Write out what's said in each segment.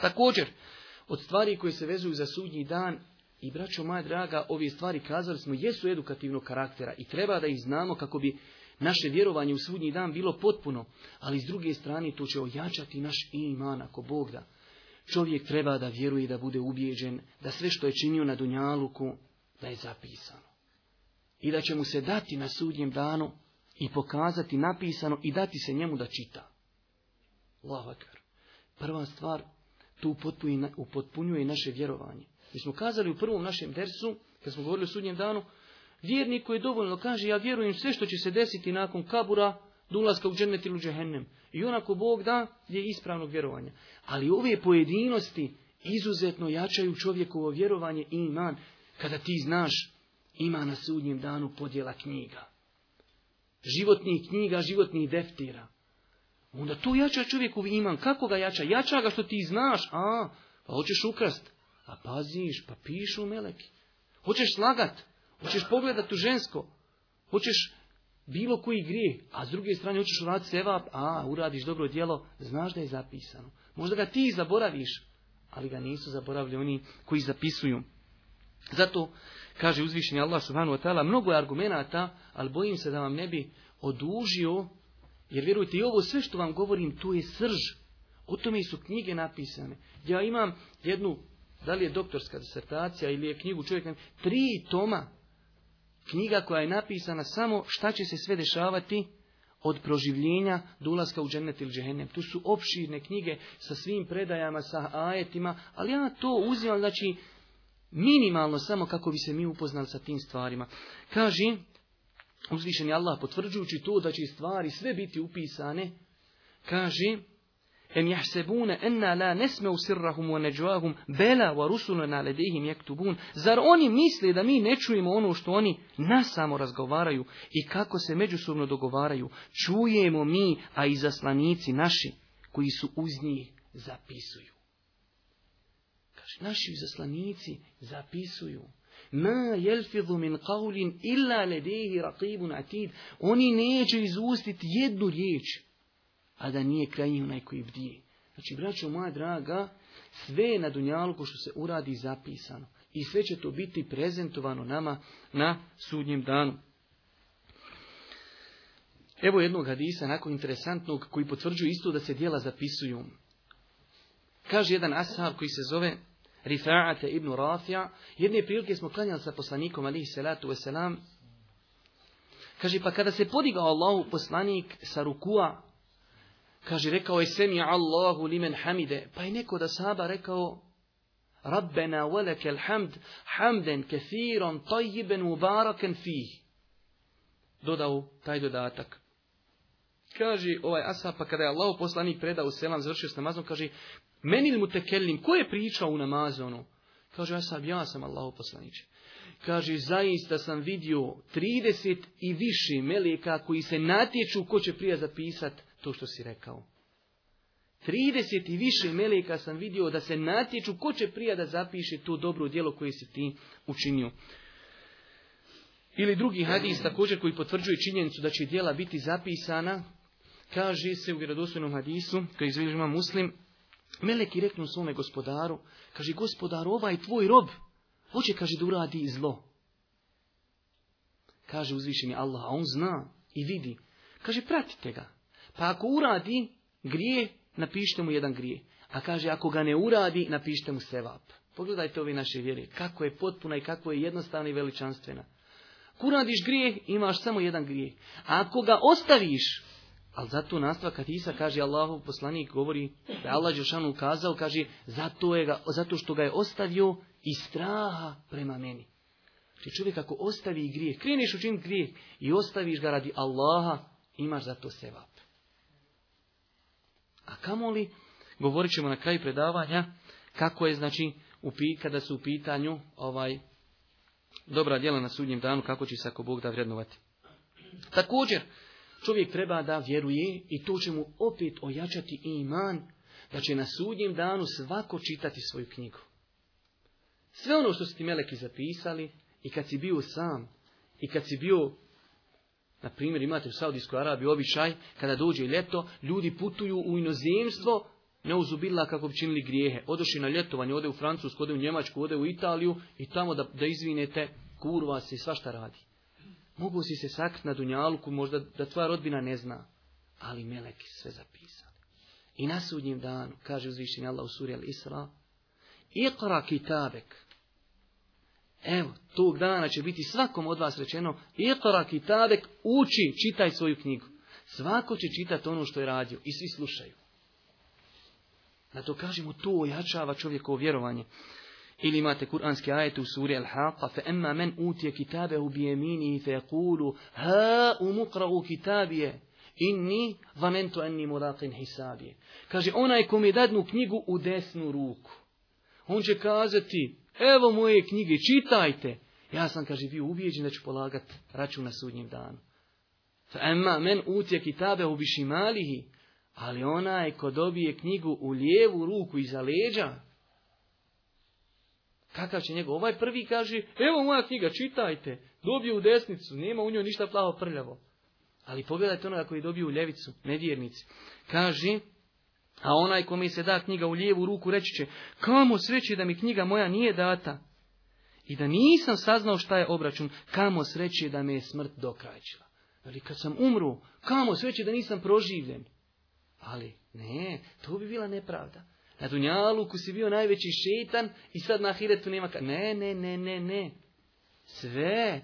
Također, od stvari koje se vezuju za sudnji dan i braćo moja draga, ove stvari kazali smo jesu edukativnog karaktera i treba da ih znamo kako bi naše vjerovanje u sudnji dan bilo potpuno, ali s druge strane to će ojačati naš iman ako Bog da. Čovjek treba da vjeruje da bude ubijeđen, da sve što je činio na Dunjaluku, da je zapisano. I da će mu se dati na sudnjem danu i pokazati napisano i dati se njemu da čita. Lavakar, Prva stvar, tu upotpunjuje naše vjerovanje. Mi smo kazali u prvom našem dersu, kad smo govorili o sudnjem danu, vjernik koji dovoljno kaže, ja vjerujem sve što će se desiti nakon kabura, do ulaska u džennet ili u džehennem. I onako Bog da je ispravnog vjerovanja. Ali ove pojedinosti izuzetno jačaju čovjekovo vjerovanje i iman, kada ti znaš ima na sudnjem danu podjela knjiga. Životnih knjiga, životnih deftira. Onda tu jača čovjeku imam. Kako ga jača? Jača ga što ti znaš. A, pa hoćeš ukrast. A paziš, pa pišu meleki. Hoćeš slagat. Hoćeš pogledat u žensko. Hoćeš bilo koji grije. A s druge strane hoćeš uraditi sevap. A, uradiš dobro djelo. Znaš da je zapisano. Možda ga ti zaboraviš. Ali ga nisu zaboravili oni koji zapisuju. Zato, kaže uzvišenje Allah wa ta'ala, mnogo je argumenata, ali bojim se da vam ne bi odužio jer vjerujte, i ovo sve što vam govorim, tu je srž. O tome su knjige napisane. Ja imam jednu, da li je doktorska disertacija ili je knjigu čovjeka, tri toma knjiga koja je napisana samo šta će se sve dešavati od proživljenja do ulaska u džennet ili džehennem. Tu su opširne knjige sa svim predajama, sa ajetima, ali ja to uzimam, znači, minimalno samo kako bi se mi upoznali sa tim stvarima. Kaži, uzvišen je Allah potvrđujući to da će stvari sve biti upisane, kaže Em jahsebune enna la nesme usirrahum wa neđuahum bela wa na ledehim jektubun. Zar oni misle da mi ne čujemo ono što oni samo razgovaraju i kako se međusobno dogovaraju? Čujemo mi, a i zaslanici naši koji su uz njih zapisuju. Kaže, naši zaslanici zapisuju. Ma يلفظ min illa Oni neće izustiti jednu riječ, a da nije kraj njih onaj koji bdije. Znači, braćo moja draga, sve je na dunjalku što se uradi zapisano. I sve će to biti prezentovano nama na sudnjem danu. Evo jednog hadisa, nako interesantnog, koji potvrđuje isto da se dijela zapisuju. Kaže jedan ashab koji se zove Rifa'ata ibn Rafi'a. Jedne prilike smo klanjali sa poslanikom alihi salatu selam. Kaže, pa kada se podigao Allahu poslanik sa rukua, kaže, rekao je semi Allahu limen hamide. Pa je neko da sahaba rekao, Rabbena walekel hamd, hamden kethiron, tajiben mubaraken fih. Dodao taj dodatak. Kaže ovaj asa, pa kada je Allah poslanik predao selam, završio s namazom, kaže, meni mu tekelim, ko je pričao u namazonu? ono? Kaže, ja sam, ja sam Allah Kaže, zaista sam vidio 30 i više meleka koji se natječu ko će prije zapisat to što si rekao. 30 i više meleka sam vidio da se natječu ko će prije da zapiše to dobro djelo koje si ti učinio. Ili drugi hadis također koji potvrđuje činjenicu da će djela biti zapisana, kaže se u vjerodostojnom hadisu, koji izvježima muslim, Meleki reknu svome gospodaru, kaže gospodar, ovaj tvoj rob, hoće, kaže, da uradi zlo. Kaže uzvišeni Allah, a on zna i vidi. Kaže, pratite ga. Pa ako uradi grije, napišite mu jedan grije. A kaže, ako ga ne uradi, napišite mu sevap. Pogledajte ove naše vjere, kako je potpuna i kako je jednostavna i veličanstvena. Ako uradiš grije, imaš samo jedan grije. A ako ga ostaviš, ali zato nastavak kad kaže Allahu poslanik govori da je Allah Jošanu ukazao, kaže zato, je ga, zato što ga je ostavio i straha prema meni. Znači čovjek ako ostavi grijeh, kreneš učiniti grijeh i ostaviš ga radi Allaha, imaš za to sevap. A kamoli, govorit ćemo na kraju predavanja, kako je znači upi, kada su u pitanju ovaj dobra djela na sudnjem danu, kako će se ako Bog da vrednovati. Također, Čovjek treba da vjeruje i to će mu opet ojačati iman, da će na sudnjem danu svako čitati svoju knjigu. Sve ono što su ti meleki zapisali, i kad si bio sam, i kad si bio, na primjer imate u Saudijskoj Arabiji običaj, kada dođe ljeto, ljudi putuju u inozemstvo, ne uzubila kako bi činili grijehe. Odoši na ljetovanje, ode u Francusku, ode u Njemačku, ode u Italiju i tamo da, da izvinete, kurva se i svašta radi. Mogu si se sakriti na Dunjalku, možda da tvoja rodbina ne zna. Ali meleki sve zapisali. I na sudnjem danu, kaže uzvišenje Allah u suri Al-Isra, Iqra kitabek. Evo, tog dana će biti svakom od vas rečeno, Iqra kitabek, uči, čitaj svoju knjigu. Svako će čitati ono što je radio i svi slušaju. Na to kažemo, to ojačava čovjekovo vjerovanje. Ili imate kuranski ajet u suri Al-Haqqa, fa emma men utje kitabehu i fe kulu, ha u kitabije, inni vanento enni muraqin hisabije. Kaže, onaj kom je dadnu knjigu u desnu ruku. On će kazati, evo moje knjige, čitajte. Ja sam, kaže, bio ubijeđen da ću polagat račun na sudnjem danu. Fa emma men utje kitabe u šimalihi, ali onaj ko dobije knjigu u lijevu ruku iza leđa, Kakav će njegov? Ovaj prvi kaže, evo moja knjiga, čitajte. Dobio u desnicu, nema u njoj ništa plavo prljavo. Ali pogledajte onoga koji je dobio u ljevicu, nevjernici. Kaže, a onaj kome se da knjiga u lijevu ruku reći će, kamo sreće da mi knjiga moja nije data i da nisam saznao šta je obračun, kamo sreće da me je smrt dokrajčila. Ali kad sam umru, kamo sreće da nisam proživljen. Ali ne, to bi bila nepravda. Na Dunjaluku si bio najveći šetan i sad na Ahiretu nema... Ka... Ne, ne, ne, ne, ne. Sve.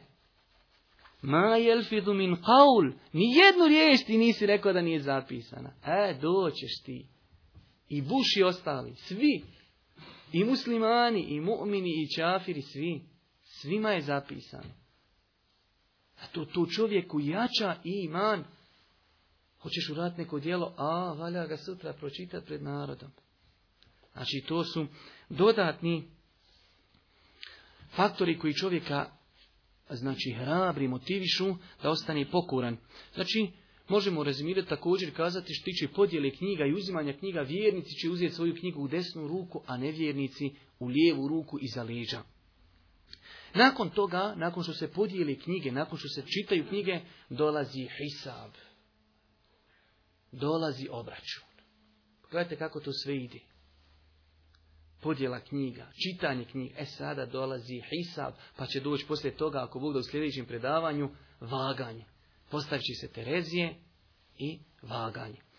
Ma jelfidu min qaul. Nijednu riječ ti nisi rekao da nije zapisana. E, doćeš ti. I buši ostali. Svi. I muslimani, i mu'mini, i čafiri, svi. Svima je zapisano. A to, to čovjeku jača iman. Hoćeš uraditi neko dijelo, a valja ga sutra pročitati pred narodom. Znači to su dodatni faktori koji čovjeka znači hrabri, motivišu da ostane pokuran. Znači, možemo rezimirati također kazati što tiče podjele knjiga i uzimanja knjiga, vjernici će uzeti svoju knjigu u desnu ruku, a nevjernici u lijevu ruku iza leđa. Nakon toga, nakon što se podijeli knjige, nakon što se čitaju knjige, dolazi hisab. Dolazi obračun. Pogledajte kako to sve ide podjela knjiga, čitanje knjiga. E sada dolazi hisab, pa će doći poslije toga, ako bude u sljedećem predavanju, vaganje. Postavit će se Terezije i vaganje.